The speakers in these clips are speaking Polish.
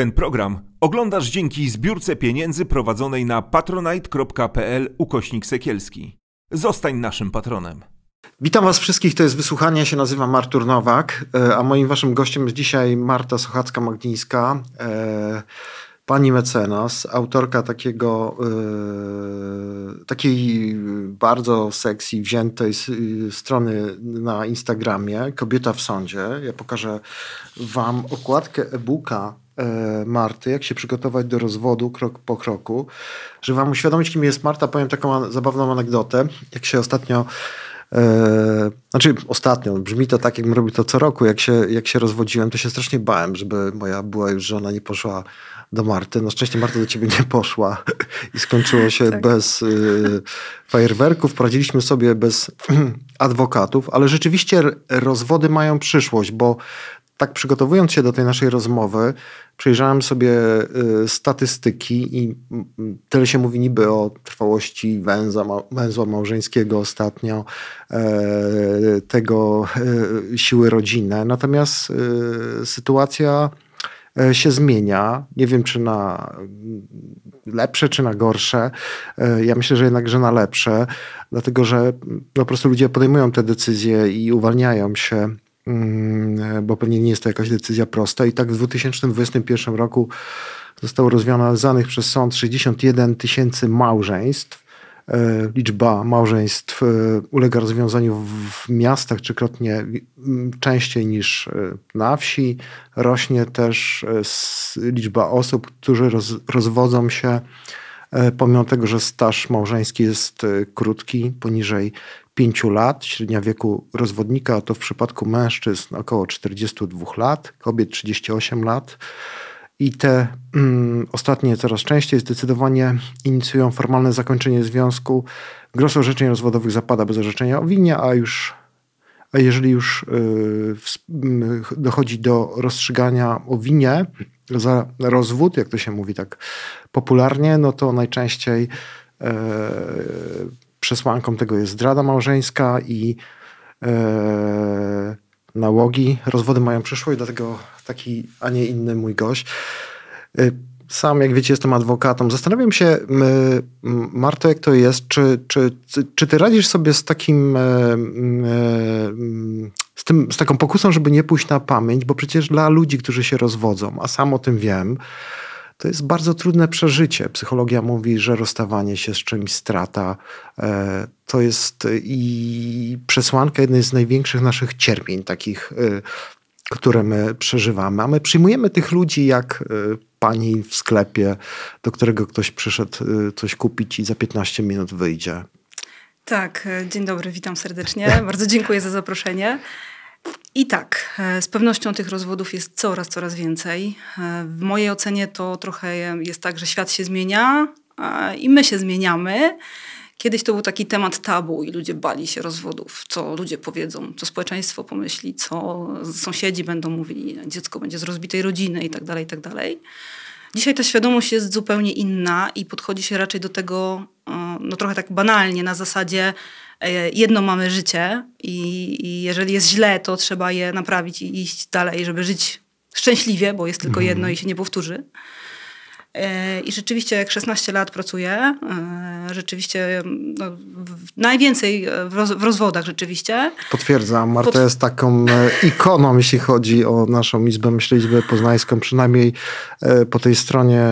Ten program oglądasz dzięki zbiórce pieniędzy prowadzonej na patronite.pl ukośnik sekielski. Zostań naszym patronem. Witam Was wszystkich, to jest wysłuchanie, ja się nazywam Artur Nowak, e, a moim Waszym gościem jest dzisiaj Marta Sochacka-Magnińska, e, pani mecenas, autorka takiego, e, takiej bardzo sexy, wziętej strony na Instagramie, Kobieta w sądzie. Ja pokażę Wam okładkę e-booka Marty, jak się przygotować do rozwodu krok po kroku. Żeby Wam uświadomić, kim jest Marta, powiem taką zabawną anegdotę. Jak się ostatnio E, znaczy ostatnio, brzmi to tak, jakbym robił to co roku. Jak się, jak się rozwodziłem, to się strasznie bałem, żeby moja była już żona nie poszła do Marty. No szczęście Marta do ciebie nie poszła i skończyło się tak. bez y, fajerwerków. Poradziliśmy sobie bez adwokatów, ale rzeczywiście rozwody mają przyszłość, bo tak przygotowując się do tej naszej rozmowy, przejrzałem sobie y, statystyki i tyle się mówi niby o trwałości węza, węzła małżeńskiego ostatnio, e, tego e, siły rodzinne. Natomiast e, sytuacja się zmienia. Nie wiem, czy na lepsze, czy na gorsze. Ja myślę, że jednak, że na lepsze, dlatego że no, po prostu ludzie podejmują te decyzje i uwalniają się Mm, bo pewnie nie jest to jakaś decyzja prosta. I tak w 2021 roku zostało rozwiązanych przez sąd 61 tysięcy małżeństw. E, liczba małżeństw e, ulega rozwiązaniu w miastach trzykrotnie częściej niż e, na wsi. Rośnie też liczba osób, którzy roz, rozwodzą się pomimo tego, że staż małżeński jest krótki, poniżej 5 lat, średnia wieku rozwodnika to w przypadku mężczyzn około 42 lat, kobiet 38 lat. I te mm, ostatnie coraz częściej zdecydowanie inicjują formalne zakończenie związku. Gros orzeczeń rozwodowych zapada bez orzeczenia o winie, a już a jeżeli już yy, dochodzi do rozstrzygania o winie za rozwód, jak to się mówi tak popularnie, no to najczęściej yy, przesłanką tego jest zdrada małżeńska i e, nałogi. Rozwody mają przyszłość, dlatego taki, a nie inny mój gość. E, sam, jak wiecie, jestem adwokatem. Zastanawiam się, Marto, jak to jest, czy, czy, czy ty radzisz sobie z takim, e, e, z, tym, z taką pokusą, żeby nie pójść na pamięć, bo przecież dla ludzi, którzy się rozwodzą, a sam o tym wiem, to jest bardzo trudne przeżycie. Psychologia mówi, że rozstawanie się z czymś strata e, to jest i przesłanka jednej z największych naszych cierpień, takich, e, które my przeżywamy. A my przyjmujemy tych ludzi jak e, pani w sklepie, do którego ktoś przyszedł coś kupić i za 15 minut wyjdzie. Tak, dzień dobry, witam serdecznie. Bardzo dziękuję za zaproszenie. I tak, e, z pewnością tych rozwodów jest coraz, coraz więcej. E, w mojej ocenie to trochę jest tak, że świat się zmienia i my się zmieniamy. Kiedyś to był taki temat tabu i ludzie bali się rozwodów, co ludzie powiedzą, co społeczeństwo pomyśli, co sąsiedzi będą mówili, dziecko będzie z rozbitej rodziny i tak dalej, i tak. Dzisiaj ta świadomość jest zupełnie inna i podchodzi się raczej do tego e, no trochę tak banalnie, na zasadzie E, jedno mamy życie i, i jeżeli jest źle, to trzeba je naprawić i iść dalej, żeby żyć szczęśliwie, bo jest tylko jedno i się nie powtórzy. E, I rzeczywiście, jak 16 lat pracuję, e, rzeczywiście no, najwięcej w, roz, w, rozwodach rzeczywiście. Potwierdzam, Marta jest taką e, ikoną, jeśli chodzi o naszą Izbę Myślizbę Poznańską, przynajmniej po tej stronie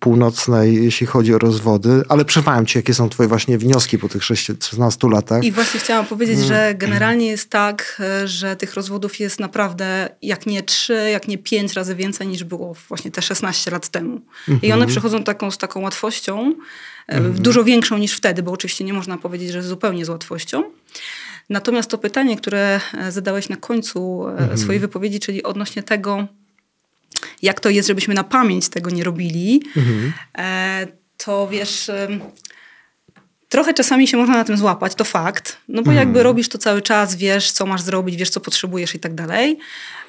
północnej, jeśli chodzi o rozwody. Ale przerwałem ci, jakie są twoje właśnie wnioski po tych 16 latach. I właśnie chciałam powiedzieć, że mm. generalnie jest tak, że tych rozwodów jest naprawdę jak nie 3, jak nie 5 razy więcej niż było właśnie te 16 lat temu. Mhm. I one mhm. przychodzą taką, z taką łatwością, mhm. dużo większą niż wtedy, bo oczywiście nie można powiedzieć, że zupełnie z łatwością. Natomiast to pytanie, które e, zadałeś na końcu e, mhm. swojej wypowiedzi, czyli odnośnie tego, jak to jest, żebyśmy na pamięć tego nie robili, mhm. to wiesz, trochę czasami się można na tym złapać, to fakt, no bo jakby robisz to cały czas, wiesz, co masz zrobić, wiesz, co potrzebujesz i tak dalej,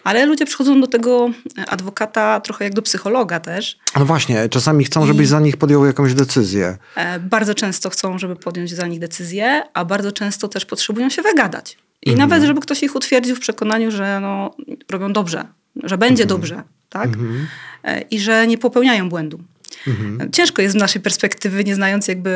ale ludzie przychodzą do tego adwokata trochę jak do psychologa też. No właśnie, czasami chcą, żebyś za nich podjął jakąś decyzję. E, bardzo często chcą, żeby podjąć za nich decyzję, a bardzo często też potrzebują się wygadać. I mhm. nawet, żeby ktoś ich utwierdził w przekonaniu, że no, robią dobrze, że będzie mhm. dobrze. tak? E, I że nie popełniają błędu. Mhm. Ciężko jest z naszej perspektywy, nie znając jakby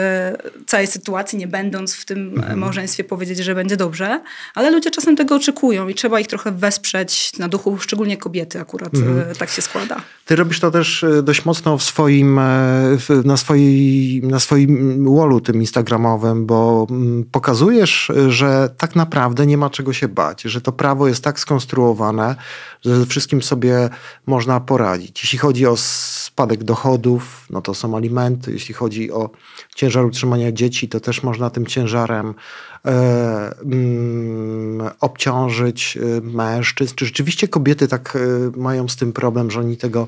całej sytuacji, nie będąc w tym mhm. małżeństwie, powiedzieć, że będzie dobrze, ale ludzie czasem tego oczekują i trzeba ich trochę wesprzeć na duchu, szczególnie kobiety akurat mhm. tak się składa. Ty robisz to też e, dość mocno w swoim, e, na, swojej, na swoim wallu tym instagramowym, bo mm, pokazujesz, że tak naprawdę nie ma czego się bać, że to prawo jest tak skonstruowane, że ze wszystkim sobie można poradzić. Jeśli chodzi o spadek dochodów, no to są alimenty. Jeśli chodzi o ciężar utrzymania dzieci, to też można tym ciężarem e, mm, obciążyć e, mężczyzn. Czy rzeczywiście kobiety tak e, mają z tym problem, że oni tego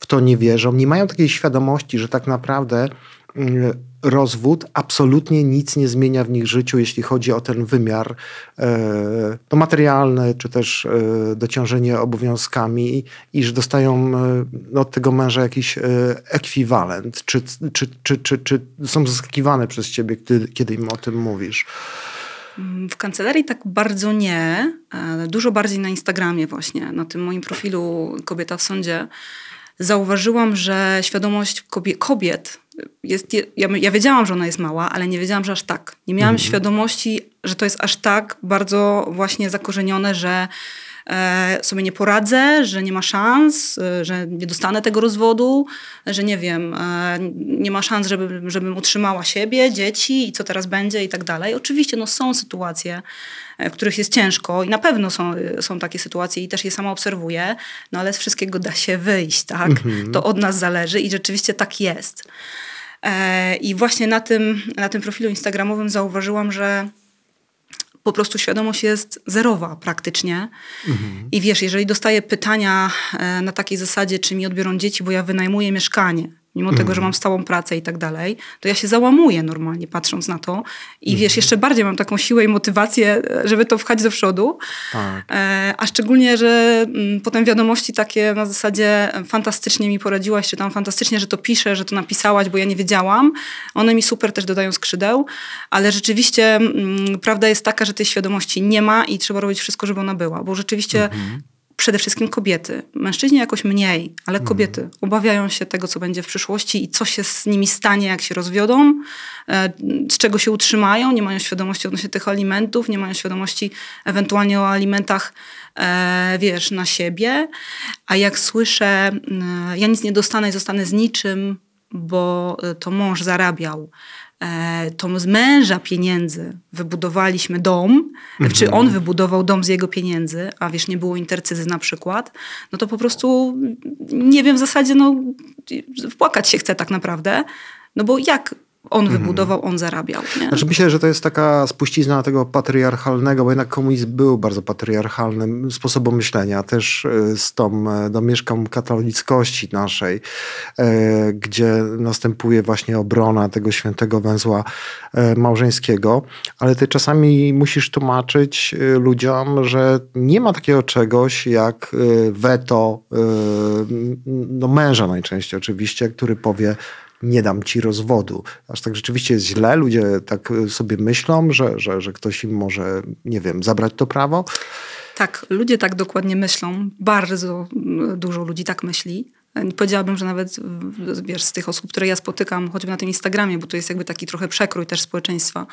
w to nie wierzą? Nie mają takiej świadomości, że tak naprawdę mm, rozwód absolutnie nic nie zmienia w nich życiu, jeśli chodzi o ten wymiar e, no, materialny, czy też e, dociążenie obowiązkami i że dostają e, no, od tego męża jakiś ekwiwalent. Czy, czy, czy, czy, czy są zaskakiwane przez ciebie, kiedy, kiedy im o tym mówisz? W kancelarii tak bardzo nie, dużo bardziej na Instagramie właśnie, na tym moim profilu Kobieta w Sądzie zauważyłam, że świadomość kobiet jest, ja, ja, wiedziałam, że ona jest mała, ale nie wiedziałam, że aż tak. Nie miałam mhm. świadomości, że to jest aż tak bardzo właśnie zakorzenione, że sobie nie poradzę, że nie ma szans, e, że nie dostanę tego rozwodu, że nie wiem, e, nie ma szans, żeby, żebym utrzymała siebie, dzieci i co teraz będzie i tak dalej. Oczywiście no, są sytuacje, w których jest ciężko i na pewno są, są takie sytuacje i też je sama obserwuję, no ale z wszystkiego da się wyjść, tak? Mhm. To od nas zależy i rzeczywiście tak jest. E, I właśnie na tym, na tym profilu Instagramowym zauważyłam, że po prostu świadomość jest zerowa praktycznie. Mhm. I wiesz, jeżeli dostaję pytania e, na takiej zasadzie, czy mi odbiorą dzieci, bo ja wynajmuję mieszkanie, mimo tego, że mhm. mam stałą pracę i tak dalej, to ja się załamuję normalnie patrząc na to i wiesz, mhm. jeszcze bardziej mam taką siłę i motywację, żeby to wchać do przodu. Tak. E, a szczególnie, że mm, potem wiadomości takie na zasadzie fantastycznie mi poradziłaś, czy tam fantastycznie, że to piszę, że to napisałaś, bo ja nie wiedziałam. One mi super też dodają skrzydeł, ale rzeczywiście mm, prawda jest taka, że tej świadomości nie ma i trzeba robić wszystko, żeby ona była, bo rzeczywiście mhm przede wszystkim kobiety. Mężczyźni jakoś mniej, ale mhm. kobiety obawiają się tego, co będzie w przyszłości i co się z nimi stanie, jak się rozwiodą, e, z czego się utrzymają, nie mają świadomości odnośnie tych alimentów, nie mają świadomości ewentualnie o alimentach, e, wiesz, na siebie. A jak słyszę, ja nic nie dostanę i zostanę z niczym, bo e, to mąż zarabiał, E, to z męża pieniędzy wybudowaliśmy dom, mhm. czy on wybudował dom z jego pieniędzy, a wiesz, nie było intercyzy na przykład, no to po prostu nie wiem w zasadzie, no płakać się chce tak naprawdę, no bo jak on mhm. wybudował, on zarabiał. Nie? Znaczy myślę, że to jest taka spuścizna tego patriarchalnego, bo jednak komunizm był bardzo patriarchalnym sposobem myślenia, też e, z tą e, domieszką katolickości naszej, e, gdzie następuje właśnie obrona tego świętego węzła małżeńskiego, ale ty czasami musisz tłumaczyć ludziom, że nie ma takiego czegoś jak weto no męża najczęściej oczywiście, który powie nie dam ci rozwodu. Aż tak rzeczywiście jest źle, ludzie tak sobie myślą, że, że, że ktoś im może, nie wiem, zabrać to prawo. Tak, ludzie tak dokładnie myślą. Bardzo dużo ludzi tak myśli. Powiedziałabym, że nawet wiesz, z tych osób, które ja spotykam, choćby na tym Instagramie, bo to jest jakby taki trochę przekrój też społeczeństwa,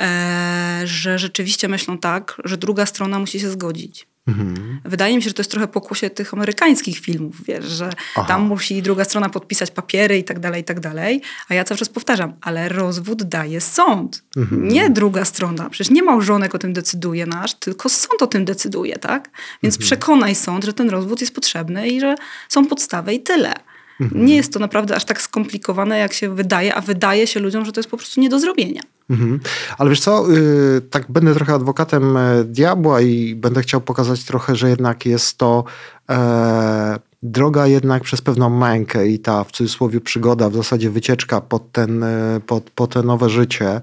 e, że rzeczywiście myślą tak, że druga strona musi się zgodzić. Mhm. Wydaje mi się, że to jest trochę pokłosie tych amerykańskich filmów, wiesz, że Aha. tam musi druga strona podpisać papiery i tak dalej, i tak dalej. A ja cały czas powtarzam, ale rozwód daje sąd, mhm. nie druga strona. Przecież nie małżonek o tym decyduje nasz, tylko sąd o tym decyduje, tak? Więc mhm. przekonaj sąd, że ten rozwód jest potrzebny i że są podstawy i tyle. Mhm. Nie jest to naprawdę aż tak skomplikowane, jak się wydaje, a wydaje się ludziom, że to jest po prostu nie do zrobienia. Mhm. Ale wiesz co, yy, tak będę trochę adwokatem e, diabła i będę chciał pokazać trochę, że jednak jest to e, droga jednak przez pewną mękę i ta w cudzysłowie przygoda, w zasadzie wycieczka pod, ten, e, pod, pod te nowe życie,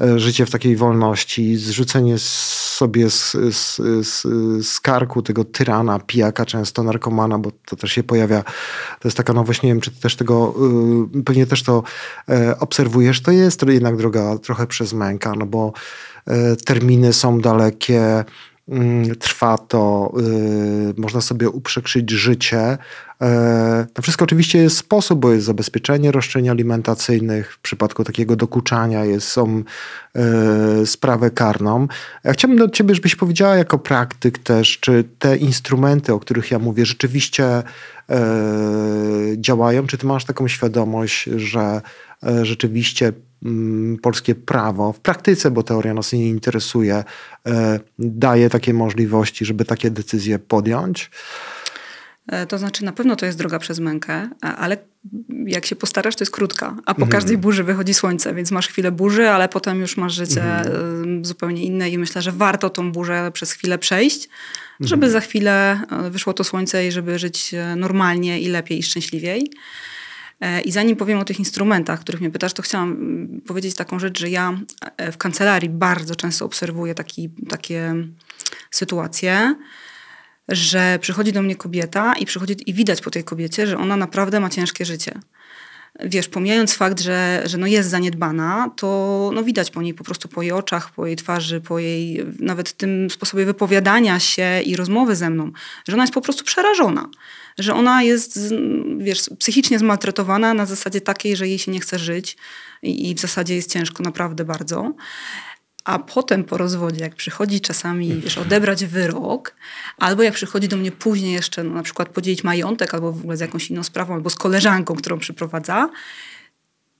e, życie w takiej wolności, zrzucenie sobie z, z, z, z karku tego tyrana, pijaka, często narkomana, bo to też się pojawia, to jest taka nowość, nie wiem, czy ty też tego, e, pewnie też to obserwujesz, to jest jednak droga trochę przez męka, no bo terminy są dalekie, trwa to, y, można sobie uprzekrzyć życie. E, to wszystko oczywiście jest sposób, bo jest zabezpieczenie roszczeń alimentacyjnych. W przypadku takiego dokuczania jest, są e, sprawę karną. Ja chciałbym do ciebie, żebyś powiedziała jako praktyk też, czy te instrumenty, o których ja mówię, rzeczywiście działają? Czy ty masz taką świadomość, że rzeczywiście mm, polskie prawo w praktyce, bo teoria nas nie interesuje, daje takie możliwości, żeby takie decyzje podjąć? E, to znaczy, na pewno to jest droga przez mękę, ale jak się postarasz, to jest krótka. A po mm. każdej burzy wychodzi słońce, więc masz chwilę burzy, ale potem już masz życie mm. zupełnie inne i myślę, że warto tą burzę przez chwilę przejść, żeby mm. za chwilę e, wyszło to słońce i żeby żyć normalnie i lepiej i szczęśliwiej. I zanim powiem o tych instrumentach, których mnie pytasz, to chciałam mm, powiedzieć taką rzecz, że ja w kancelarii bardzo często obserwuję taki, takie sytuacje, że przychodzi do mnie kobieta i przychodzi i widać po tej kobiecie, że ona naprawdę ma ciężkie życie. Wiesz, pomijając fakt, że, że no jest zaniedbana, to no widać po niej po prostu po jej oczach, po jej twarzy, po jej nawet tym sposobie wypowiadania się i rozmowy ze mną, że ona jest po prostu przerażona. Że ona jest, wiesz, psychicznie zmaltretowana na zasadzie takiej, że jej się nie chce żyć i, i w zasadzie jest ciężko naprawdę bardzo. A potem po rozwodzie, jak przychodzi czasami wiesz, odebrać wyrok, albo jak przychodzi do mnie później jeszcze no, na przykład podzielić majątek, albo w ogóle z jakąś inną sprawą, albo z koleżanką, którą przyprowadza,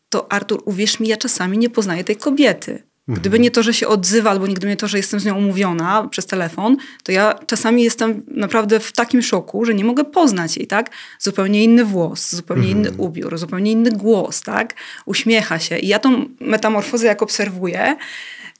to Artur, uwierz mi, ja czasami nie poznaję tej kobiety. Gdyby nie to, że się odzywa, albo gdyby nie to, że jestem z nią umówiona przez telefon, to ja czasami jestem naprawdę w takim szoku, że nie mogę poznać jej, tak? Zupełnie inny włos, zupełnie inny mhm. ubiór, zupełnie inny głos, tak? Uśmiecha się. I ja tą metamorfozę jak obserwuję,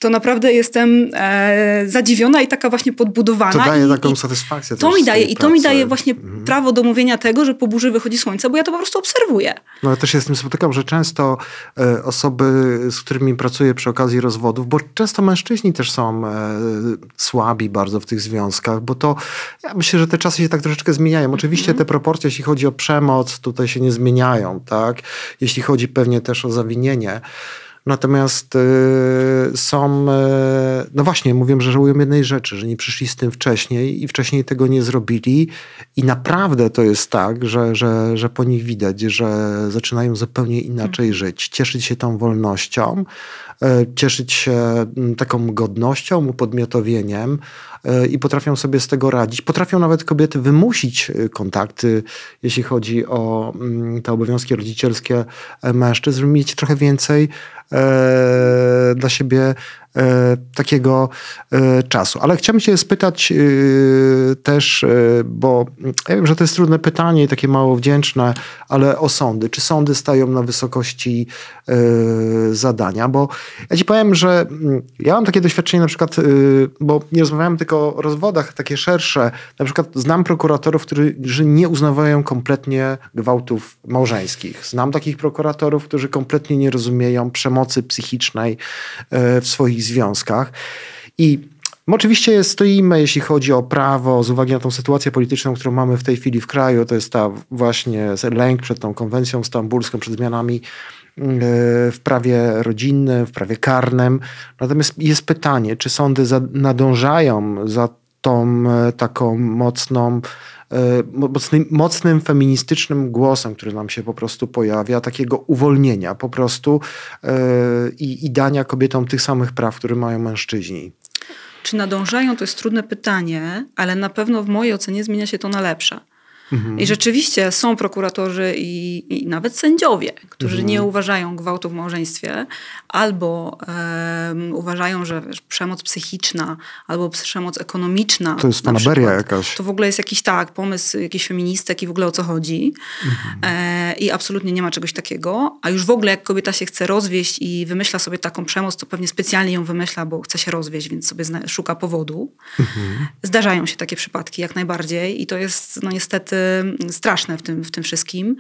to naprawdę jestem e, zadziwiona i taka właśnie podbudowana. To daje I, taką i satysfakcję. To mi daje i to mi daje właśnie mhm. prawo do mówienia tego, że po burzy wychodzi słońce, bo ja to po prostu obserwuję. No ja też się z tym spotykam, że często e, osoby, z którymi pracuję przy okazji rozwodów, bo często mężczyźni też są e, słabi bardzo w tych związkach, bo to ja myślę, że te czasy się tak troszeczkę zmieniają. Oczywiście mhm. te proporcje, jeśli chodzi o przemoc, tutaj się nie zmieniają, tak? Jeśli chodzi pewnie też o zawinienie. Natomiast y, są, y, no właśnie, mówią, że żałują jednej rzeczy, że nie przyszli z tym wcześniej i wcześniej tego nie zrobili. I naprawdę to jest tak, że, że, że po nich widać, że zaczynają zupełnie inaczej mhm. żyć, cieszyć się tą wolnością, y, cieszyć się mm, taką godnością, upodmiotowieniem i potrafią sobie z tego radzić. Potrafią nawet kobiety wymusić kontakty, jeśli chodzi o mm, te obowiązki rodzicielskie e, mężczyzn, żeby mieć trochę więcej e, dla siebie takiego e, czasu. Ale chciałbym się spytać e, też, bo ja wiem, że to jest trudne pytanie i takie mało wdzięczne, ale o sądy. Czy sądy stają na wysokości zadania? Bo ja ci powiem, że mm, ja mam takie doświadczenie na przykład, bo nie rozmawiamy tylko o rozwodach, takie szersze. Na przykład znam prokuratorów, którzy nie uznawają kompletnie gwałtów małżeńskich. Znam takich prokuratorów, którzy kompletnie nie rozumieją przemocy psychicznej w swoich związkach. I oczywiście stoimy, jeśli chodzi o prawo, z uwagi na tą sytuację polityczną, którą mamy w tej chwili w kraju, to jest ta właśnie lęk przed tą konwencją stambulską, przed zmianami e, w prawie rodzinnym, w prawie karnym. Natomiast jest pytanie, czy sądy nadążają za tą e, taką mocną E, mocnym, mocnym feministycznym głosem, który nam się po prostu pojawia, takiego uwolnienia po prostu e, i, i dania kobietom tych samych praw, które mają mężczyźni. Czy nadążają, to jest trudne pytanie, ale na pewno w mojej ocenie zmienia się to na lepsze. Mhm. I rzeczywiście są prokuratorzy i, i nawet sędziowie, którzy mhm. nie uważają gwałtu w małżeństwie, albo um, uważają, że wiesz, przemoc psychiczna, albo przemoc ekonomiczna. To jest fanaberia jakaś. To w ogóle jest jakiś tak, pomysł jakiś feministek i w ogóle o co chodzi. Mhm. E, I absolutnie nie ma czegoś takiego. A już w ogóle jak kobieta się chce rozwieść i wymyśla sobie taką przemoc, to pewnie specjalnie ją wymyśla, bo chce się rozwieść, więc sobie szuka powodu. Mhm. Zdarzają się takie przypadki jak najbardziej i to jest no niestety straszne w tym, w tym wszystkim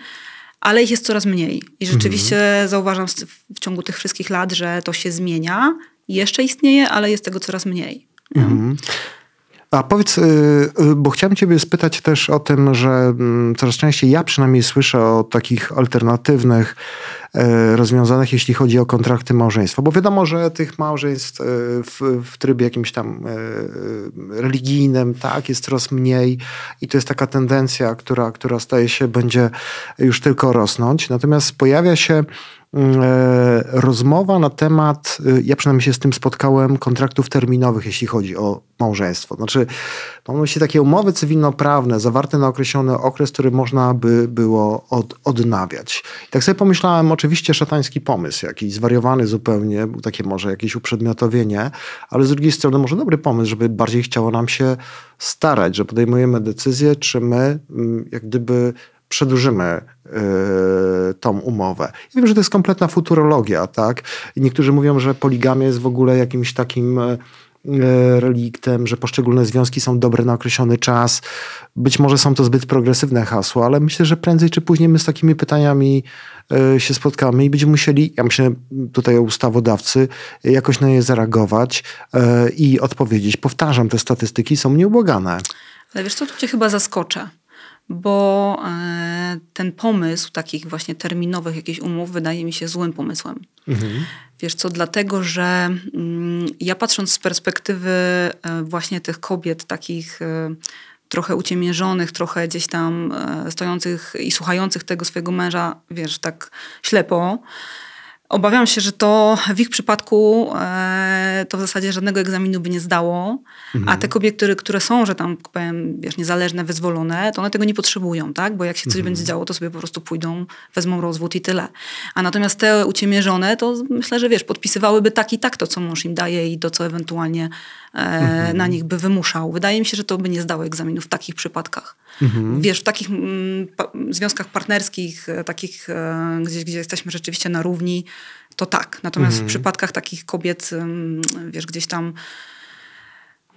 ale ich jest coraz mniej. I rzeczywiście mhm. zauważam w ciągu tych wszystkich lat, że to się zmienia. Jeszcze istnieje, ale jest tego coraz mniej. Mhm. A powiedz, y, y, bo chciałem ciebie spytać też o tym, że mm, coraz częściej ja przynajmniej słyszę o takich alternatywnych rozwiązanych, jeśli chodzi o kontrakty małżeństwa. Bo wiadomo, że tych małżeństw e, w, w trybie jakimś tam e, religijnym, tak, jest coraz mniej i to jest taka tendencja, która, która staje się, będzie już tylko rosnąć. Natomiast pojawia się mm, rozmowa na temat, ja przynajmniej się z tym spotkałem, kontraktów terminowych, jeśli chodzi o małżeństwo. Znaczy, mam na myśli takie umowy cywilnoprawne zawarte na określony okres, który można by było od, odnawiać. I tak sobie pomyślałem, oczywiście szatański pomysł, jakiś zwariowany zupełnie, takie może jakieś uprzedmiotowienie, ale z drugiej strony może dobry pomysł, żeby bardziej chciało nam się starać, że podejmujemy decyzję, czy my mm, jak gdyby przedłużymy yy, tą umowę. Ja wiem, że to jest kompletna futurologia, tak? I niektórzy mówią, że poligamia jest w ogóle jakimś takim E, reliktem, że poszczególne związki są dobre na określony czas. Być może są to zbyt progresywne hasła, ale myślę, że prędzej czy później my z takimi pytaniami e, się spotkamy i będziemy musieli, ja myślę tutaj o ustawodawcy, jakoś na nie zareagować e, i odpowiedzieć. Powtarzam, te statystyki są nieubłagane. Ale wiesz co, tu cię chyba zaskoczę bo ten pomysł takich właśnie terminowych jakichś umów wydaje mi się złym pomysłem. Mhm. Wiesz co, dlatego, że mm, ja patrząc z perspektywy e, właśnie tych kobiet takich e, trochę uciemiężonych, trochę gdzieś tam e, stojących i słuchających tego swojego męża, wiesz, tak ślepo, Obawiam się, że to w ich przypadku e, to w zasadzie żadnego egzaminu by nie zdało, mhm. a te kobiety, które, które są, że tam powiem, wiesz, niezależne, wyzwolone, to one tego nie potrzebują, tak? Bo jak się coś mhm. będzie działo, to sobie po prostu pójdą, wezmą rozwód i tyle. A natomiast te uciemiężone, to myślę, że wiesz, podpisywałyby tak i tak to, co mąż im daje i to, co ewentualnie e, mhm. na nich by wymuszał. Wydaje mi się, że to by nie zdało egzaminu w takich przypadkach. Mhm. Wiesz, w takich mm, pa związkach partnerskich, e, takich, e, gdzie, gdzie jesteśmy rzeczywiście na równi, to tak. Natomiast mhm. w przypadkach takich kobiet, wiesz, gdzieś tam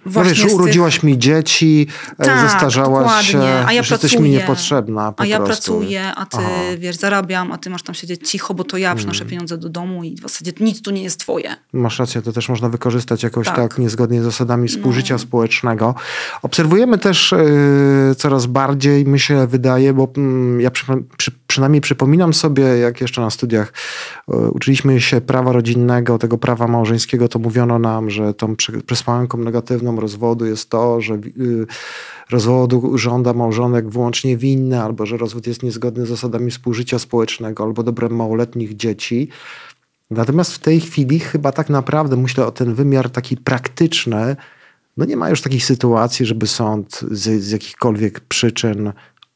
Właśnie no wiesz, urodziłaś tych... mi dzieci, e, tak, zestarzałaś dokładnie. się, a ja jesteś mi niepotrzebna po A ja prostu. pracuję, a ty, Aha. wiesz, zarabiam, a ty masz tam siedzieć cicho, bo to ja przynoszę hmm. pieniądze do domu i w zasadzie nic tu nie jest twoje. Masz rację, to też można wykorzystać jakoś tak, tak niezgodnie z zasadami współżycia no. społecznego. Obserwujemy też yy, coraz bardziej, mi się wydaje, bo yy, ja przy, przy, przynajmniej przypominam sobie, jak jeszcze na studiach yy, uczyliśmy się prawa rodzinnego, tego prawa małżeńskiego, to mówiono nam, że tą przesłanką negatywną rozwodu jest to, że y, rozwodu żąda małżonek wyłącznie winny, albo że rozwód jest niezgodny z zasadami współżycia społecznego, albo dobrem małoletnich dzieci. Natomiast w tej chwili chyba tak naprawdę myślę o ten wymiar taki praktyczny. No nie ma już takich sytuacji, żeby sąd z, z jakichkolwiek przyczyn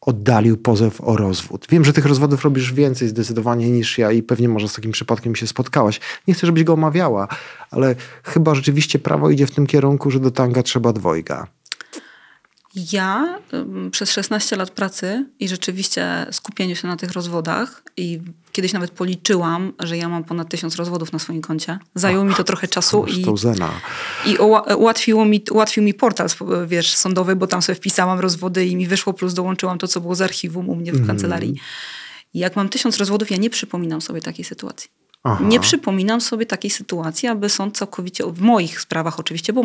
oddalił pozew o rozwód. Wiem, że tych rozwodów robisz więcej zdecydowanie niż ja i pewnie może z takim przypadkiem się spotkałaś. Nie chcę, żebyś go omawiała, ale chyba rzeczywiście prawo idzie w tym kierunku, że do tanga trzeba dwojga. Ja przez 16 lat pracy i rzeczywiście skupieniu się na tych rozwodach i kiedyś nawet policzyłam, że ja mam ponad tysiąc rozwodów na swoim koncie. Zajęło mi to trochę czasu i, i ułatwiło mi, ułatwił mi portal wiesz, sądowy, bo tam sobie wpisałam rozwody i mi wyszło, plus dołączyłam to, co było z archiwum u mnie w mm. kancelarii. Jak mam tysiąc rozwodów, ja nie przypominam sobie takiej sytuacji. Aha. Nie przypominam sobie takiej sytuacji, aby sąd całkowicie, w moich sprawach oczywiście, bo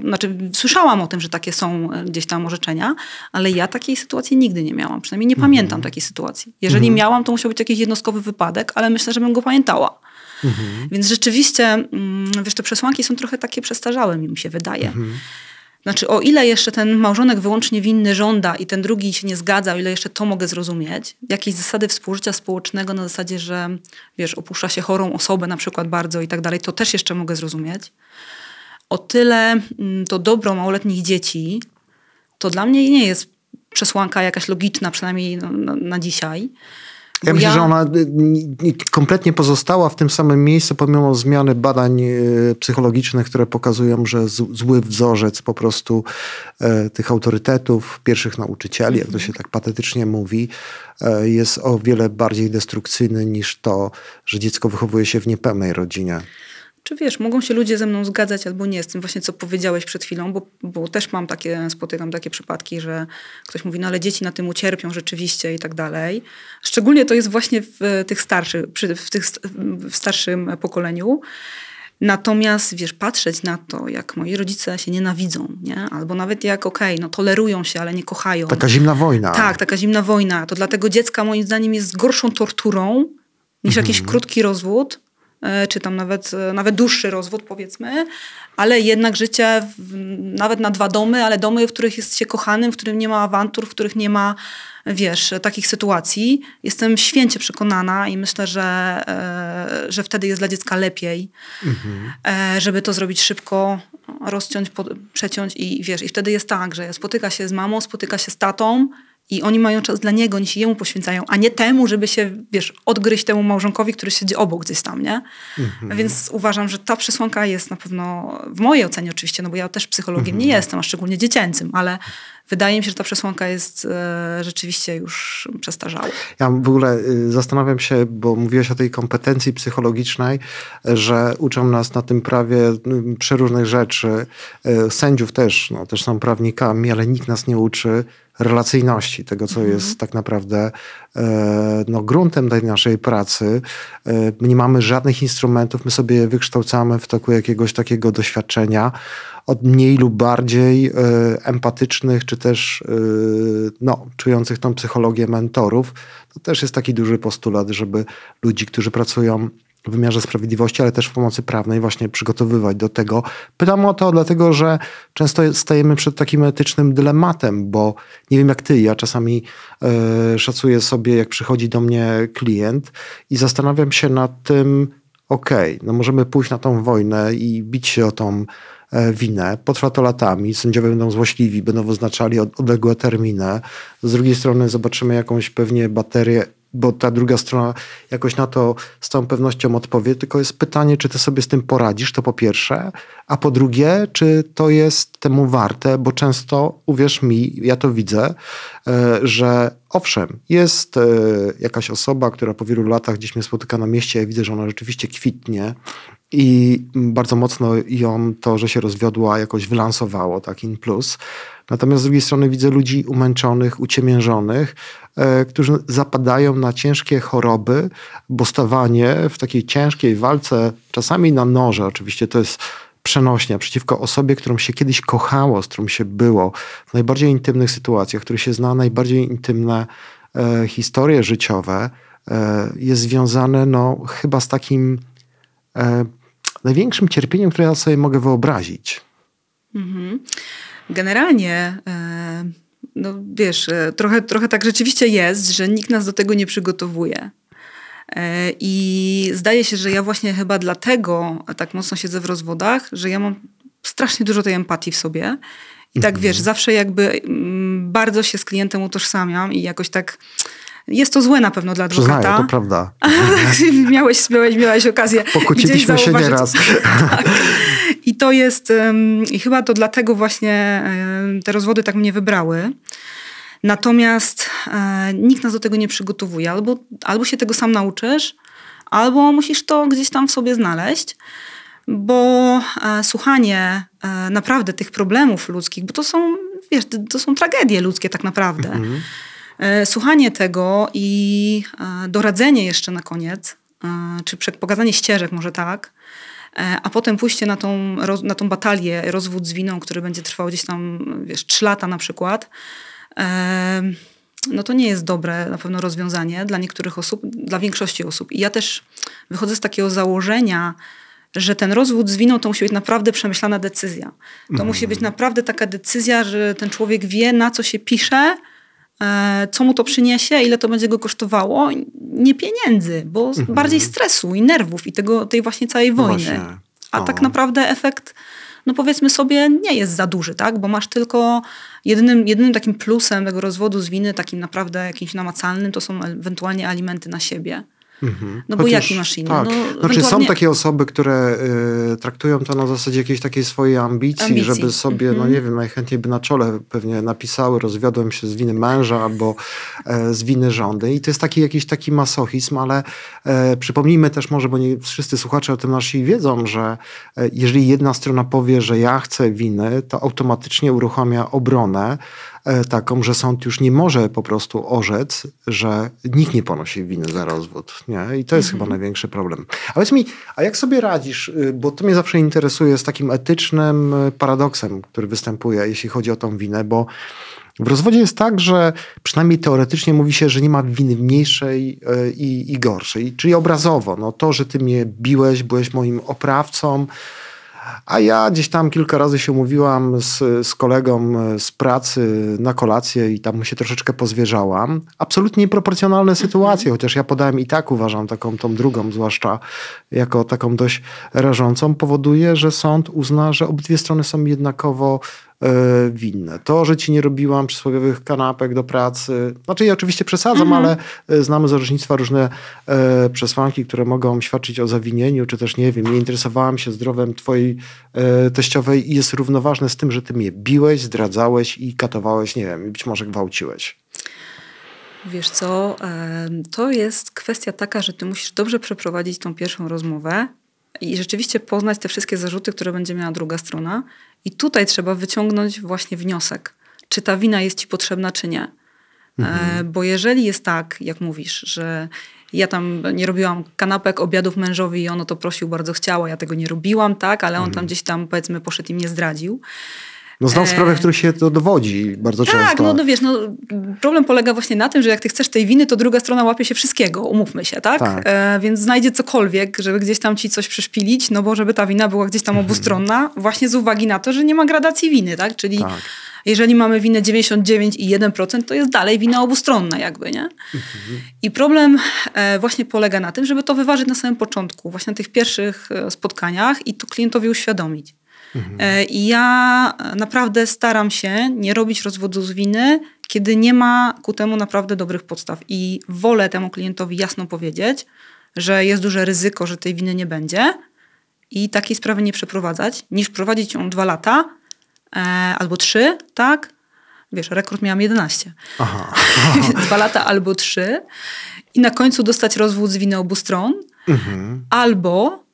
znaczy, słyszałam o tym, że takie są e, gdzieś tam orzeczenia, ale ja takiej sytuacji nigdy nie miałam. Przynajmniej nie mhm. pamiętam takiej sytuacji. Jeżeli mhm. miałam, to musiał być jakiś jednostkowy wypadek, ale myślę, że bym go pamiętała. Mhm. Więc rzeczywiście, mm, wiesz, te przesłanki są trochę takie przestarzałe, mi się wydaje. Znaczy, o ile jeszcze ten małżonek wyłącznie winny żąda i ten drugi się nie zgadza, o ile jeszcze to mogę zrozumieć, jakieś zasady współżycia społecznego na zasadzie, że wiesz, opuszcza się chorą osobę na przykład bardzo i tak dalej, to też jeszcze mogę zrozumieć. O tyle mm, to dobro małoletnich dzieci, to dla mnie nie jest przesłanka jakaś logiczna, przynajmniej na, na, na dzisiaj. Ja myślę, ja... że ona y, kompletnie pozostała w tym samym miejscu, pomimo zmiany badań y, psychologicznych, które pokazują, że zły wzorzec po prostu e, tych autorytetów, pierwszych nauczycieli, jak to się tak patetycznie mówi, e, jest o wiele bardziej destrukcyjny niż to, że dziecko wychowuje się w niepełnej rodzinie. Czy wiesz, mogą się ludzie ze mną zgadzać albo nie z tym właśnie, co powiedziałeś przed chwilą, bo, bo też mam takie, spotykam takie przypadki, że ktoś mówi, no ale dzieci na tym ucierpią rzeczywiście i tak dalej. Szczególnie to jest właśnie w tych starszych, w, tych, w starszym pokoleniu. Natomiast, wiesz, patrzeć na to, jak moi rodzice się nienawidzą, nie? albo nawet jak, okej, okay, no tolerują się, ale nie kochają. Taka zimna wojna. Tak, taka zimna wojna. To dla tego dziecka moim zdaniem jest gorszą torturą niż jakiś krótki rozwód, czy tam nawet, e, nawet dłuższy rozwód, powiedzmy, ale jednak życie w, nawet na dwa domy, ale domy, w których jest się kochanym, w którym nie ma awantur, w których nie ma wiesz, takich sytuacji. Jestem święcie przekonana i myślę, że, e, że wtedy jest dla dziecka lepiej, mhm. E, żeby to zrobić szybko, rozciąć, przeciąć i wiesz, i wtedy jest tak, że spotyka się z mamą, spotyka się z tatą, i oni mają czas dla niego, oni się jemu poświęcają, a nie temu, żeby się, wiesz, odgryźć temu małżonkowi, który siedzi obok gdzieś tam, nie? Mhm. Więc uważam, że ta przesłanka jest na pewno, w mojej ocenie oczywiście, no bo ja też psychologiem nie mhm. jestem, a szczególnie dziecięcym, ale wydaje mi się, że ta przesłanka jest e, rzeczywiście już przestarzała. Ja w ogóle y, zastanawiam się, bo mówiłeś o tej kompetencji psychologicznej, że uczą nas na tym prawie przeróżnych rzeczy. Y, sędziów też, no, też są prawnikami, ale nikt nas nie uczy relacyjności, tego co mhm. jest tak naprawdę e, no, gruntem tej naszej pracy. E, my nie mamy żadnych instrumentów, my sobie wykształcamy w toku jakiegoś takiego doświadczenia od mniej lub bardziej e, empatycznych, czy też no, czujących tą psychologię mentorów. To też jest taki duży postulat, żeby ludzi, którzy pracują w wymiarze sprawiedliwości, ale też w pomocy prawnej właśnie przygotowywać do tego. Pytam o to dlatego, że często stajemy przed takim etycznym dylematem, bo nie wiem jak ty, ja czasami e, szacuję sobie, jak przychodzi do mnie klient i zastanawiam się nad tym, okej, okay, no możemy pójść na tą wojnę i bić się o tą winę. Potrwa to latami, sędziowie będą złośliwi, będą wyznaczali odległe terminy. Z drugiej strony zobaczymy jakąś pewnie baterię bo ta druga strona jakoś na to z całą pewnością odpowie, tylko jest pytanie, czy ty sobie z tym poradzisz, to po pierwsze, a po drugie, czy to jest temu warte, bo często, uwierz mi, ja to widzę, e, że owszem, jest e, jakaś osoba, która po wielu latach gdzieś mnie spotyka na mieście, ja widzę, że ona rzeczywiście kwitnie i bardzo mocno ją to, że się rozwiodła, jakoś wylansowało, tak in plus. Natomiast z drugiej strony widzę ludzi umęczonych, uciemiężonych, e, którzy zapadają na ciężkie choroby, bo stawanie w takiej ciężkiej walce, czasami na noże, oczywiście to jest przenośnia przeciwko osobie, którą się kiedyś kochało, z którą się było, w najbardziej intymnych sytuacjach, który się zna najbardziej intymne e, historie życiowe, e, jest związane no, chyba z takim e, największym cierpieniem, które ja sobie mogę wyobrazić. Mhm. Generalnie, e, no wiesz, e, trochę, trochę tak rzeczywiście jest, że nikt nas do tego nie przygotowuje. E, I zdaje się, że ja właśnie chyba dlatego tak mocno siedzę w rozwodach, że ja mam strasznie dużo tej empatii w sobie. I tak mhm. wiesz, zawsze jakby mm, bardzo się z klientem utożsamiam i jakoś tak. Jest to złe na pewno dla adwokata. Przyznaję, to prawda. miałeś, miałeś, miałeś okazję. Pokłóciliśmy się nieraz. tak. I to jest, i chyba to dlatego właśnie te rozwody tak mnie wybrały. Natomiast e, nikt nas do tego nie przygotowuje. Albo, albo się tego sam nauczysz, albo musisz to gdzieś tam w sobie znaleźć, bo e, słuchanie e, naprawdę tych problemów ludzkich, bo to są, wiesz, to są tragedie ludzkie tak naprawdę. Mhm. Słuchanie tego i doradzenie jeszcze na koniec, czy pokazanie ścieżek może tak, E, a potem pójście na tą, na tą batalię, rozwód z winą, który będzie trwał gdzieś tam, wiesz, trzy lata na przykład, e, no to nie jest dobre na pewno rozwiązanie dla niektórych osób, dla większości osób. I ja też wychodzę z takiego założenia, że ten rozwód z winą to musi być naprawdę przemyślana decyzja. To mm. musi być naprawdę taka decyzja, że ten człowiek wie, na co się pisze, E, co mu to przyniesie, ile to będzie go kosztowało, nie pieniędzy, bo mhm. bardziej stresu i nerwów i tego, tej właśnie całej no wojny. Właśnie. A tak naprawdę efekt, no powiedzmy sobie, nie jest za duży, tak? Bo masz tylko jedynym, jedynym takim plusem tego rozwodu z winy, takim naprawdę jakimś namacalnym, to są ewentualnie alimenty na siebie. Mhm. No bo Chociaż, jaki masz inny? Tak. No, znaczy ewentualnie... są takie osoby, które y, traktują to na zasadzie jakiejś takiej swojej ambicji, ambicji. żeby sobie, no mhm. no nie wiem, najchętniej by na czole pewnie napisały, rozwiodłem się z winy męża albo e, z winy żony. I to jest taki jakiś taki masochizm, ale e, przypomnijmy też może, bo nie wszyscy słuchacze o tym nasi wiedzą, że e, jeżeli jedna strona powie, że ja chcę winy, to automatycznie uruchamia obronę, taką, że sąd już nie może po prostu orzec, że nikt nie ponosi winy za rozwód. Nie? I to jest chyba największy problem. A powiedz mi, a jak sobie radzisz, y, bo to mnie zawsze interesuje z takim etycznym y, paradoksem, który występuje, jeśli chodzi o tą winę, bo w rozwodzie jest tak, że przynajmniej teoretycznie mówi się, że nie ma winy mniejszej y, i, i gorszej. Czyli obrazowo, no to, że ty mnie biłeś, byłeś moim oprawcą, a ja gdzieś tam kilka razy się umówiłam z, z kolegą z pracy na kolację i tam się troszeczkę pozwierzałam. Absolutnie nieproporcjonalne sytuacje, chociaż ja podałem i tak uważam taką tą drugą, zwłaszcza jako taką dość rażącą, powoduje, że sąd uzna, że obydwie strony są jednakowo e, winne. To, że ci nie robiłam przysłowiowych kanapek do pracy, znaczy ja oczywiście przesadzam, ale e, znamy z orzecznictwa różne e, przesłanki, które mogą świadczyć o zawinieniu, czy też nie wiem, nie interesowałam się zdrowiem twojej e, teściowej i jest równoważne z tym, że ty mnie biłeś, zdradzałeś i katowałeś, nie wiem, być może gwałciłeś. Wiesz co, em, to jest kwestia taka, że ty musisz dobrze przeprowadzić tą pierwszą rozmowę i rzeczywiście poznać te wszystkie zarzuty, które będzie miała druga strona. I tutaj trzeba wyciągnąć właśnie wniosek, czy ta wina jest ci potrzebna, czy nie. E, Bo jeżeli jest tak, jak mówisz, że ja tam nie robiłam kanapek, obiadów mężowi i on o to prosił, bardzo chciała, ja tego nie robiłam, tak, ale on tam gdzieś tam powiedzmy poszedł i mnie zdradził. No znam sprawy, w których się to dowodzi bardzo Tak, często. no, no wiesz, no, problem polega właśnie na tym, że jak ty chcesz tej winy, to druga strona łapie się wszystkiego, umówmy się, tak? Tak. E, więc znajdzie cokolwiek, żeby gdzieś tam ci coś przyszpilić, no bo żeby ta wina była gdzieś tam obustronna, właśnie z uwagi na to, że nie ma gradacji winy, tak? Czyli Tak. jeżeli mamy winę 99,1%, to jest dalej wina obustronna jakby, nie? I problem e, właśnie polega na tym, żeby to wyważyć na samym początku, właśnie na tych pierwszych e, spotkaniach i to klientowi uświadomić. E, I ja naprawdę staram się nie robić rozwodu z winy, kiedy nie ma ku temu naprawdę dobrych podstaw. I wolę temu klientowi jasno powiedzieć, że jest duże ryzyko, że tej winy nie będzie i takiej sprawy nie przeprowadzać, niż prowadzić ją dwa lata e, albo trzy, tak? Wiesz, rekord miałam 11. Aha. dwa lata albo trzy i na końcu dostać rozwód z winy obu stron, Mhm. albo,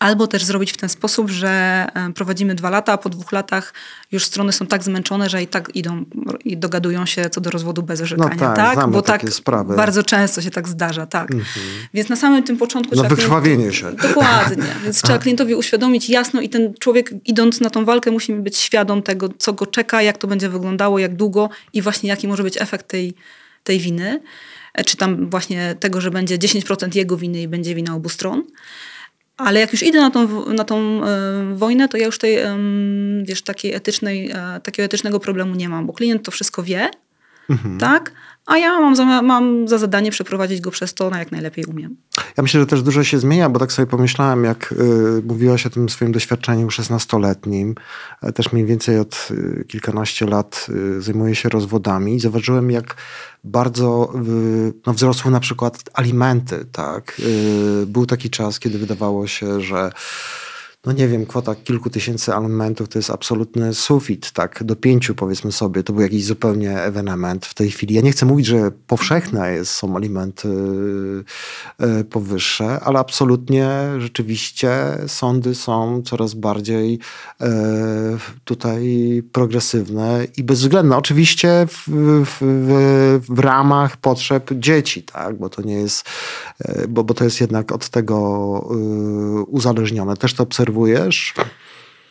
albo też zrobić w ten sposób, że em, prowadzimy dwa lata, a po dwóch latach już strony są tak zmęczone, że i tak idą i dogadują się co do rozwodu bez orzekania. tak, tak? znamy Bo tak sprawy. bardzo często się tak zdarza, tak. Więc na samym tym początku No wykrwawienie się. Dokładnie. Więc trzeba klientowi uświadomić jasno i ten człowiek idąc na tą walkę musi być świadom tego, co go czeka, jak to będzie wyglądało, jak długo i właśnie jaki może być efekt tej, tej winy. E, Czy tam właśnie tego, że będzie 10% jego winy i będzie wina obu stron. Ale jak już idę na tą, na tą e, wojnę, to ja już tej, wiesz, takiej etycznej, e, takiego etycznego problemu nie mam, bo klient to wszystko wie, tak? A ja mam za, mam za zadanie przeprowadzić go przez to, na jak najlepiej umiem. Ja myślę, że też dużo się zmienia, bo tak sobie pomyślałem, jak y, mówiłaś o tym swoim doświadczeniu 16-letnim, e, też mniej więcej od y, kilkanaście lat y, zajmuję się rozwodami i zauważyłem, jak bardzo no, wzrosły na przykład alimenty. Tak? Był taki czas, kiedy wydawało się, że no nie wiem, kwota kilku tysięcy alimentów to jest absolutny sufit, tak, do pięciu powiedzmy sobie, to był jakiś zupełnie ewenement w tej chwili. Ja nie chcę mówić, że powszechne jest, są alimenty e, powyższe, ale absolutnie rzeczywiście sądy są coraz bardziej e, tutaj progresywne i bezwzględne. Oczywiście w, w, w, ramach potrzeb dzieci, tak, bo to nie jest, e, bo, bo to jest jednak od tego e, uzależnione. Też to obserwujesz?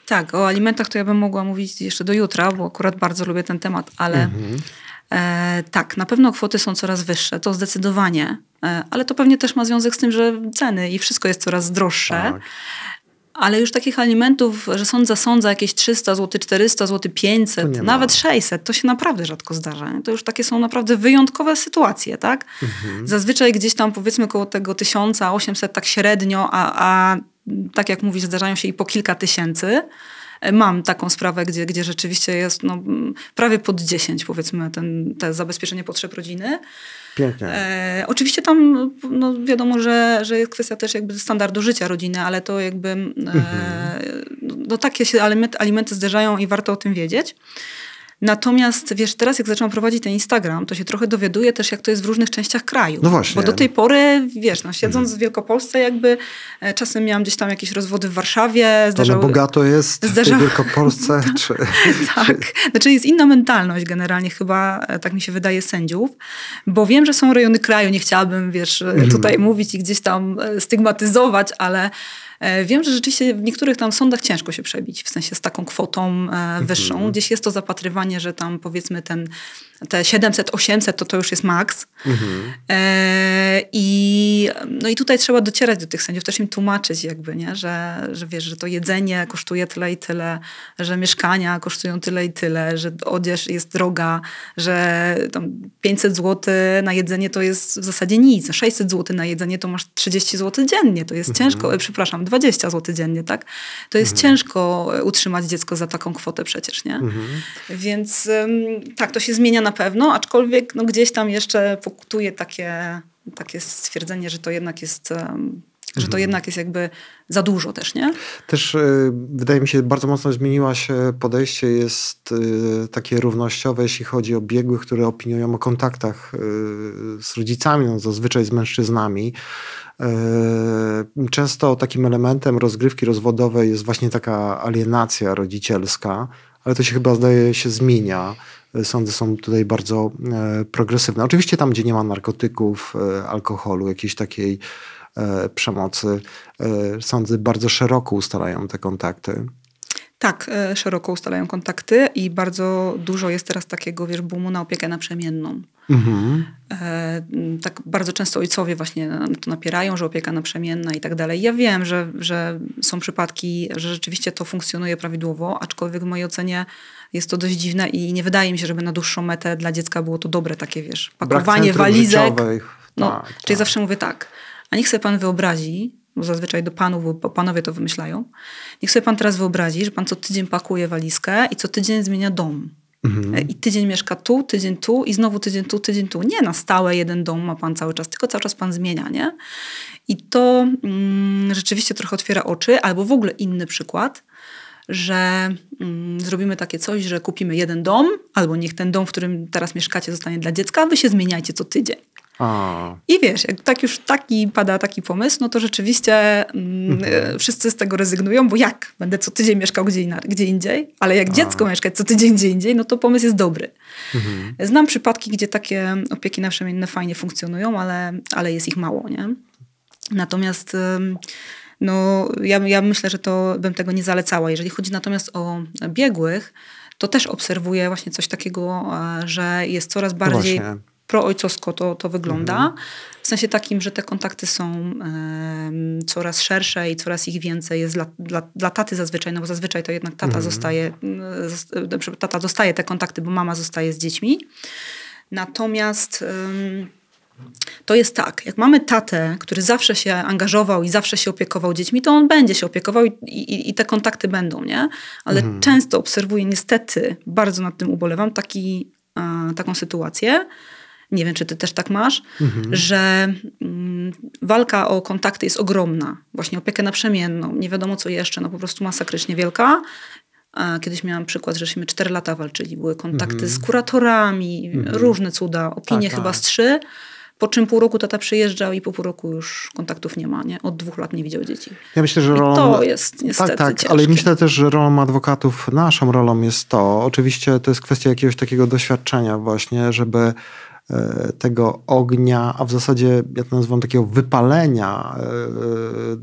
Tak, o alimentach to ja bym mogła mówić jeszcze do jutra, bo akurat bardzo lubię ten temat, ale e, tak, na pewno kwoty są coraz wyższe, to zdecydowanie, e, ale to pewnie też ma związek z tym, że ceny i wszystko jest coraz droższe. Tak. Ale już takich alimentów, że sąd zasądza jakieś 300 zł, 400 zł, To 500, nie ma. nawet 600, to się naprawdę rzadko zdarza. nie? To już takie są naprawdę wyjątkowe sytuacje, tak? Mhm. Zazwyczaj gdzieś tam powiedzmy koło tego 1800 tak średnio, a, a tak jak mówisz, zdarzają się i po kilka tysięcy. E, Mam taką sprawę, gdzie, gdzie rzeczywiście jest no, prawie pod 10 powiedzmy ten, te zabezpieczenie potrzeb rodziny. Pięknie. E, oczywiście tam no, wiadomo, że, że jest kwestia też jakby standardu życia rodziny, ale to jakby e, no, takie się alimenty, alimenty zdarzają i warto o tym wiedzieć. Natomiast wiesz, teraz jak zaczęłam prowadzić ten Instagram, to się trochę dowiaduję też, jak to jest w różnych częściach kraju. No właśnie. Bo do tej pory, wiesz, no, siedząc w Wielkopolsce, jakby e, czasem miałam gdzieś tam jakieś rozwody w Warszawie. To Zdarzały... bogato jest zdarzało- w Wielkopolsce? czy... Tak, znaczy jest inna mentalność generalnie chyba, e, tak mi się wydaje, sędziów, bo wiem, że są rejony kraju, nie chciałabym, wiesz, e, tutaj mówić i gdzieś tam e, stygmatyzować, ale wiem, że rzeczywiście w niektórych tam sądach ciężko się przebić, w sensie z taką kwotą e, wyższą. Gdzieś jest to zapatrywanie, że tam powiedzmy ten, te 700-800 to to już jest maks. E, I, no i tutaj trzeba docierać do tych sędziów, też im tłumaczyć jakby, nie? Że, że wiesz, że to jedzenie kosztuje tyle i tyle, że mieszkania kosztują tyle i tyle, że odzież jest droga, że tam 500 zł na jedzenie to jest w zasadzie nic, 600 zł na jedzenie to masz 30 zł dziennie, to jest ciężko, e, przepraszam, 20 zł dziennie, tak? To jest ciężko e, utrzymać dziecko za taką kwotę przecież, nie? Więc ym, tak, to się zmienia na pewno, aczkolwiek no, gdzieś tam jeszcze pokutuje takie, takie stwierdzenie, że to jednak jest, ym, że to jednak jest jakby za dużo też, nie? Też y, wydaje mi się, bardzo mocno zmieniła się podejście, jest y, takie równościowe, jeśli chodzi o biegłych, które opiniują o kontaktach y, z rodzicami, no zazwyczaj z mężczyznami. Często takim elementem rozgrywki rozwodowej jest właśnie taka alienacja rodzicielska, ale to się chyba zdaje się zmienia. Sądy są tutaj bardzo e, progresywne. Oczywiście tam, gdzie nie ma narkotyków, e, alkoholu, jakiejś takiej e, przemocy, e, sądy bardzo szeroko ustalają te kontakty. Tak, e, szeroko ustalają kontakty i bardzo dużo jest teraz takiego, wiesz, boomu na opiekę naprzemienną. Mhm. E, tak bardzo często ojcowie właśnie na to napierają, że opieka naprzemienna i tak dalej. Ja wiem, że, że są przypadki, że rzeczywiście to funkcjonuje prawidłowo, aczkolwiek w mojej ocenie jest to dość dziwne i nie wydaje mi się, żeby na dłuższą metę dla dziecka było to dobre takie, wiesz, pakowanie walizek. życiowych. No, Tak, czyli tak. zawsze mówię tak, a niech sobie pan wyobrazi, bo zazwyczaj do panów, bo panowie to wymyślają, niech sobie pan teraz wyobrazi, że pan co tydzień pakuje walizkę i co tydzień zmienia dom. Mhm. E, I tydzień mieszka tu, tydzień tu i znowu tydzień tu, tydzień tu. Nie na stałe jeden dom ma pan cały czas, tylko cały czas pan zmienia, nie? I to mm, rzeczywiście trochę otwiera oczy, albo w ogóle inny przykład, że mm, zrobimy takie coś, że kupimy jeden dom, albo niech ten dom, w którym teraz mieszkacie, zostanie dla dziecka, a wy się zmieniajcie co tydzień. A, I wiesz, jak tak już taki pada taki pomysł, no to rzeczywiście mm, e, wszyscy z tego rezygnują, bo jak? Będę co tydzień mieszkał gdzie, inna- gdzie indziej, ale jak dziecko mieszkać co tydzień gdzie indziej, no to pomysł jest dobry. Znam przypadki, gdzie takie opieki naprzemienne fajnie funkcjonują, ale, ale jest ich mało, nie? Natomiast ym, no, ja, ja myślę, że to bym tego nie zalecała. Jeżeli chodzi natomiast o biegłych, to też obserwuję właśnie coś takiego, e, że jest coraz bardziej właśnie. proojcowsko to, to wygląda. W sensie takim, że te kontakty są coraz szersze i coraz ich więcej jest dla, dla, dla taty zazwyczaj, no bo zazwyczaj to jednak tata zostaje, mm, zos- dobrze, tata dostaje te kontakty, bo mama zostaje z dziećmi. Natomiast to jest tak, jak mamy tatę, który zawsze się angażował i zawsze się opiekował dziećmi, to on będzie się opiekował i, i, i te kontakty będą, nie? Ale często obserwuję niestety, bardzo nad tym ubolewam, taki, e, taką sytuację, nie wiem, czy ty też tak masz, że mm, walka o kontakty jest ogromna. Właśnie opiekę naprzemienną, nie wiadomo co jeszcze, no po prostu masakrycznie wielka. A Kiedyś miałam przykład, żeśmy 4 lata walczyli. Były kontakty z kuratorami, różne cuda, opinie Tak, chyba tak. z trzy. Po czym pół roku tata przyjeżdżał i po pół roku już kontaktów nie ma. Nie? Od dwóch lat nie widział dzieci. Ja myślę, że I rolą... to jest niestety Tak, tak, ciężkie. ale myślę też, że rolą adwokatów, naszą rolą jest to, oczywiście to jest kwestia jakiegoś takiego doświadczenia właśnie, żeby e, tego ognia, a w zasadzie ja to nazywam takiego wypalenia, e,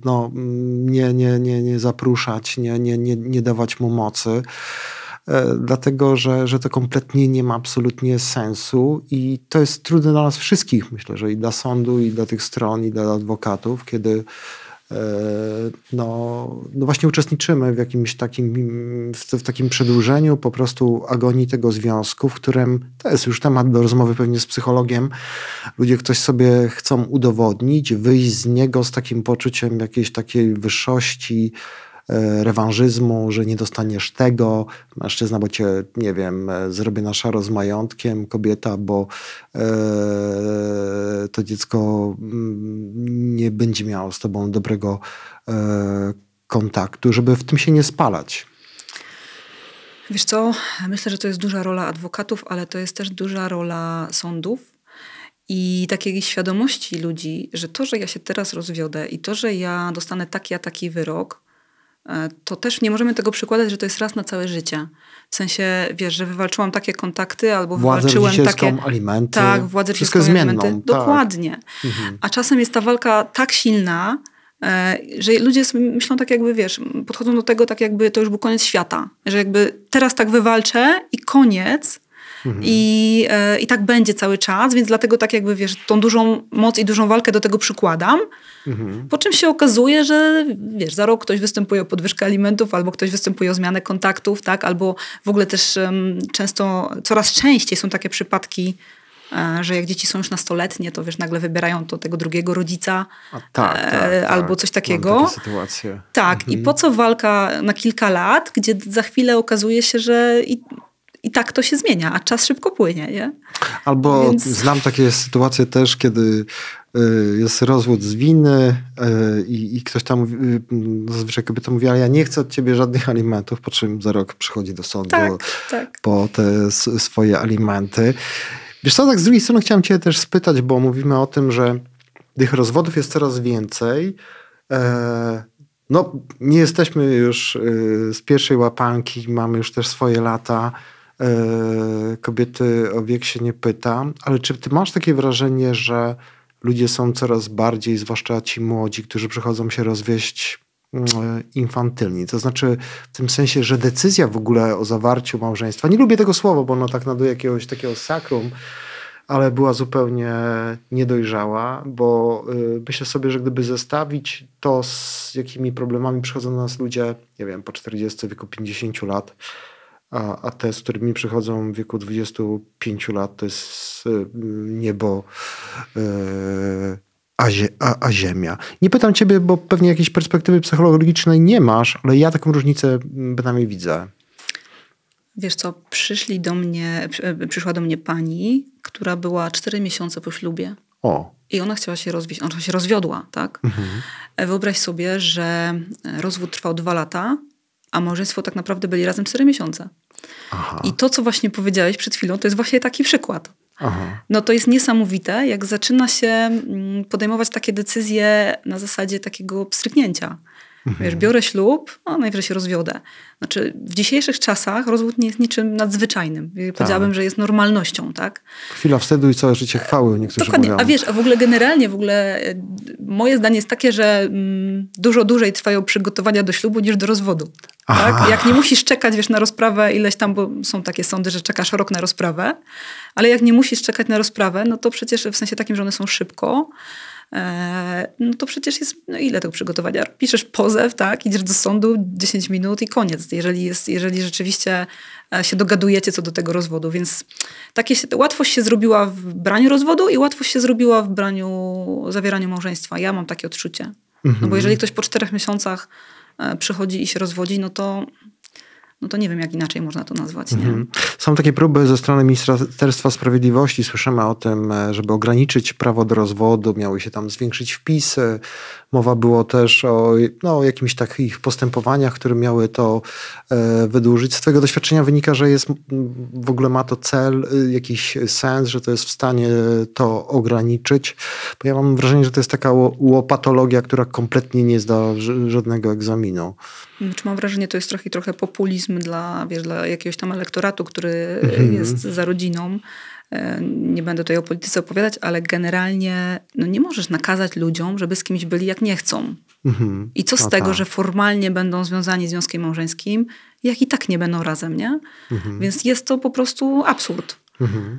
no, nie, nie, nie, nie zapruszać, nie, nie, nie, nie dawać mu mocy. E, Dlatego, że, że to kompletnie nie ma absolutnie sensu i to jest trudne dla nas wszystkich, myślę, że i dla sądu, i dla tych stron, i dla adwokatów, kiedy e, no, no właśnie uczestniczymy w jakimś takim, w, takim przedłużeniu po prostu agonii tego związku, w którym to jest już temat do rozmowy pewnie z psychologiem. Ludzie ktoś sobie chcą udowodnić, wyjść z niego z takim poczuciem jakiejś takiej wyższości, rewanżyzmu, że nie dostaniesz tego, mężczyzna, bo cię, nie wiem, e, zrobię na szaro z majątkiem, kobieta, bo e, to dziecko mm, nie będzie miało z tobą dobrego e, kontaktu, żeby w tym się nie spalać. Wiesz co, myślę, że to jest duża rola adwokatów, ale to jest też duża rola sądów i takiej świadomości ludzi, że to, że ja się teraz rozwiodę i to, że ja dostanę taki a taki wyrok, e, to też nie możemy tego przykładać, że to jest raz na całe życie. W sensie, wiesz, że wywalczyłam takie kontakty albo Władzę wywalczyłem takie... alimenty. Tak, władzę Wszystko zmienną. alimenty. Tak. Dokładnie. Mhm. A czasem jest ta walka tak silna, e, że ludzie myślą tak jakby, wiesz, podchodzą do tego tak jakby to już był koniec świata. Że jakby teraz tak wywalczę i koniec. Mhm. I, e, I tak będzie cały czas, więc dlatego tak jakby, wiesz, tą dużą moc i dużą walkę do tego przykładam. Mhm. Po czym się okazuje, że wiesz, za rok ktoś występuje o podwyżkę alimentów, albo ktoś występuje o zmianę kontaktów, tak? Albo w ogóle też um, często, coraz częściej są takie przypadki, e, że jak dzieci są już nastoletnie, to wiesz, nagle wybierają to tego drugiego rodzica. A, tak, e, tak, albo tak. coś takiego. sytuacje. Tak, Mhm. i po co walka na kilka lat, gdzie za chwilę okazuje się, że i, i tak to się zmienia, a czas szybko płynie, nie? Albo Więc- znam takie sytuacje też, kiedy y, jest rozwód z winy y, i, i ktoś tam, mówi- y, zazwyczaj kobieta mówi, ale ja nie chcę od ciebie żadnych alimentów, po czym za rok przychodzi do sądu Tak, tak. po te swoje alimenty. Wiesz co, tak z drugiej strony chciałem cię też spytać, bo mówimy o tym, że tych rozwodów jest coraz więcej. E, no, nie jesteśmy już z pierwszej łapanki, mamy już też swoje lata. E, kobiety o wiek się nie pyta, ale czy ty masz takie wrażenie, że ludzie są coraz bardziej, zwłaszcza ci młodzi, którzy przychodzą się rozwieść mm, infantylni. To znaczy w tym sensie, że decyzja w ogóle o zawarciu małżeństwa, nie lubię tego słowa, bo ono tak naduje jakiegoś takiego sakrum, ale była zupełnie niedojrzała, bo y, myślę sobie, że gdyby zestawić to, z jakimi problemami przychodzą do nas ludzie, nie wiem, po 40, wieku 50 lat, a, a te, z którymi przychodzą w wieku 25 lat, to jest y, niebo y, a, zie, a, a ziemia. Nie pytam ciebie, bo pewnie jakiejś perspektywy psychologicznej nie masz, ale ja taką różnicę mm, bynajmniej widzę. Wiesz co, przyszli do mnie, przy- przyszła do mnie pani, która była cztery miesiące po ślubie O. i ona chciała się rozwieść, ona się rozwiodła, tak? Mhm. E, Wyobraź sobie, że e, rozwód trwał dwa lata, a małżeństwo tak naprawdę byli razem cztery miesiące. Aha. I to, co właśnie powiedziałeś przed chwilą, to jest właśnie taki przykład. Aha. No to jest niesamowite, jak zaczyna się mm, podejmować takie decyzje na zasadzie takiego pstryknięcia. Wiesz, biorę ślub, a najwyżej się rozwiodę. Znaczy, w dzisiejszych czasach rozwód nie jest niczym nadzwyczajnym. Powiedziałabym, że jest normalnością, tak? Chwila wstydu i całe życie chwały, niektórzy Dokładnie. mówią. A wiesz, a w ogóle generalnie, w ogóle e, moje zdanie jest takie, że mm, dużo dłużej trwają przygotowania do ślubu niż do rozwodu. Aha. Tak? Jak nie musisz czekać, wiesz, na rozprawę ileś tam, bo są takie sądy, że czekasz rok na rozprawę, ale jak nie musisz czekać na rozprawę, no to przecież w sensie takim, że one są szybko, no to przecież jest, no ile tego przygotowania? Piszesz pozew, tak, idziesz do sądu, 10 minut i koniec, jeżeli, jest, jeżeli rzeczywiście e, się dogadujecie co do tego rozwodu, więc takie się, łatwość się zrobiła w braniu rozwodu i łatwość się zrobiła w braniu, zawieraniu małżeństwa. Ja mam takie odczucie. No bo jeżeli ktoś po czterech miesiącach e, przychodzi i się rozwodzi, no to, no to nie wiem, jak inaczej można to nazwać. Mhm. Są takie próby ze strony Ministerstwa Sprawiedliwości. Słyszymy o tym, e, żeby ograniczyć prawo do rozwodu, miały się tam zwiększyć wpisy. Mowa było też o no, jakimiś takich postępowaniach, które miały to e, wydłużyć. Z Twojego doświadczenia wynika, że jest m, w ogóle ma to cel, y, jakiś sens, że to jest w stanie to ograniczyć. Bo ja mam wrażenie, że to jest taka ło- łopatologia, która kompletnie nie zda żadnego egzaminu. Czy mam wrażenie, to jest trochę, trochę populizm dla, wiesz, dla jakiegoś tam elektoratu, który Mhm. jest za rodziną. E, Nie będę tutaj o polityce opowiadać, ale generalnie no nie możesz nakazać ludziom, żeby z kimś byli jak nie chcą. Mhm. I co z No tego, tak. że formalnie będą związani związkiem małżeńskim, jak i tak nie będą razem, nie? Więc jest to po prostu absurd, Mhm.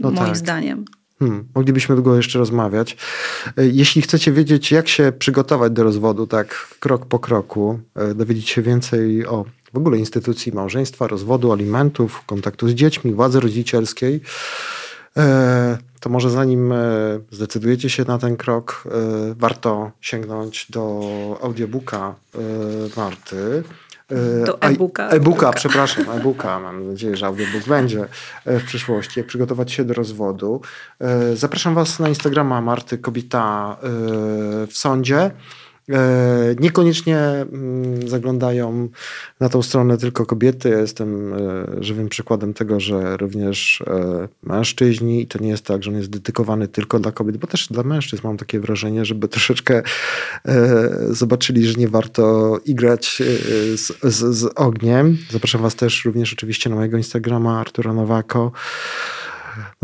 No moim tak. zdaniem. Hmm, moglibyśmy długo jeszcze rozmawiać. E, Jeśli chcecie wiedzieć, jak się przygotować do rozwodu, tak krok po kroku, e, dowiedzieć się więcej o w ogóle instytucji małżeństwa, rozwodu, alimentów, kontaktu z dziećmi, władzy rodzicielskiej, e, to może zanim zdecydujecie się na ten krok, warto sięgnąć do audiobooka Marty. E, Do e-booka. E-booka, przepraszam, e-booka. Mam nadzieję, że audiobook będzie e, w przyszłości. Jak przygotować się do rozwodu. E, Zapraszam Was na Instagrama Marty Kobita w sądzie. E, Niekoniecznie mm, zaglądają na tą stronę tylko kobiety. Ja jestem e, żywym przykładem tego, że również e, mężczyźni, i to nie jest tak, że on jest dedykowany tylko dla kobiet, bo też dla mężczyzn mam takie wrażenie, żeby troszeczkę zobaczyli, że nie warto igrać z, z, z ogniem. Zapraszam Was też również oczywiście na mojego Instagrama Artura Nowako.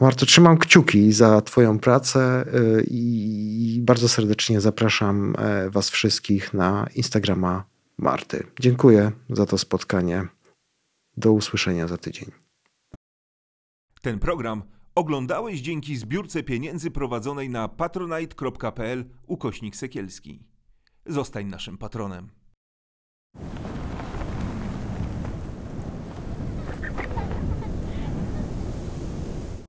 Marto, trzymam kciuki za Twoją pracę y, i bardzo serdecznie zapraszam e, Was wszystkich na Instagrama Marty. Dziękuję za to spotkanie. Do usłyszenia za tydzień. Ten program oglądałeś dzięki zbiórce pieniędzy prowadzonej na patronite.pl ukośnik sekielski. Zostań naszym patronem.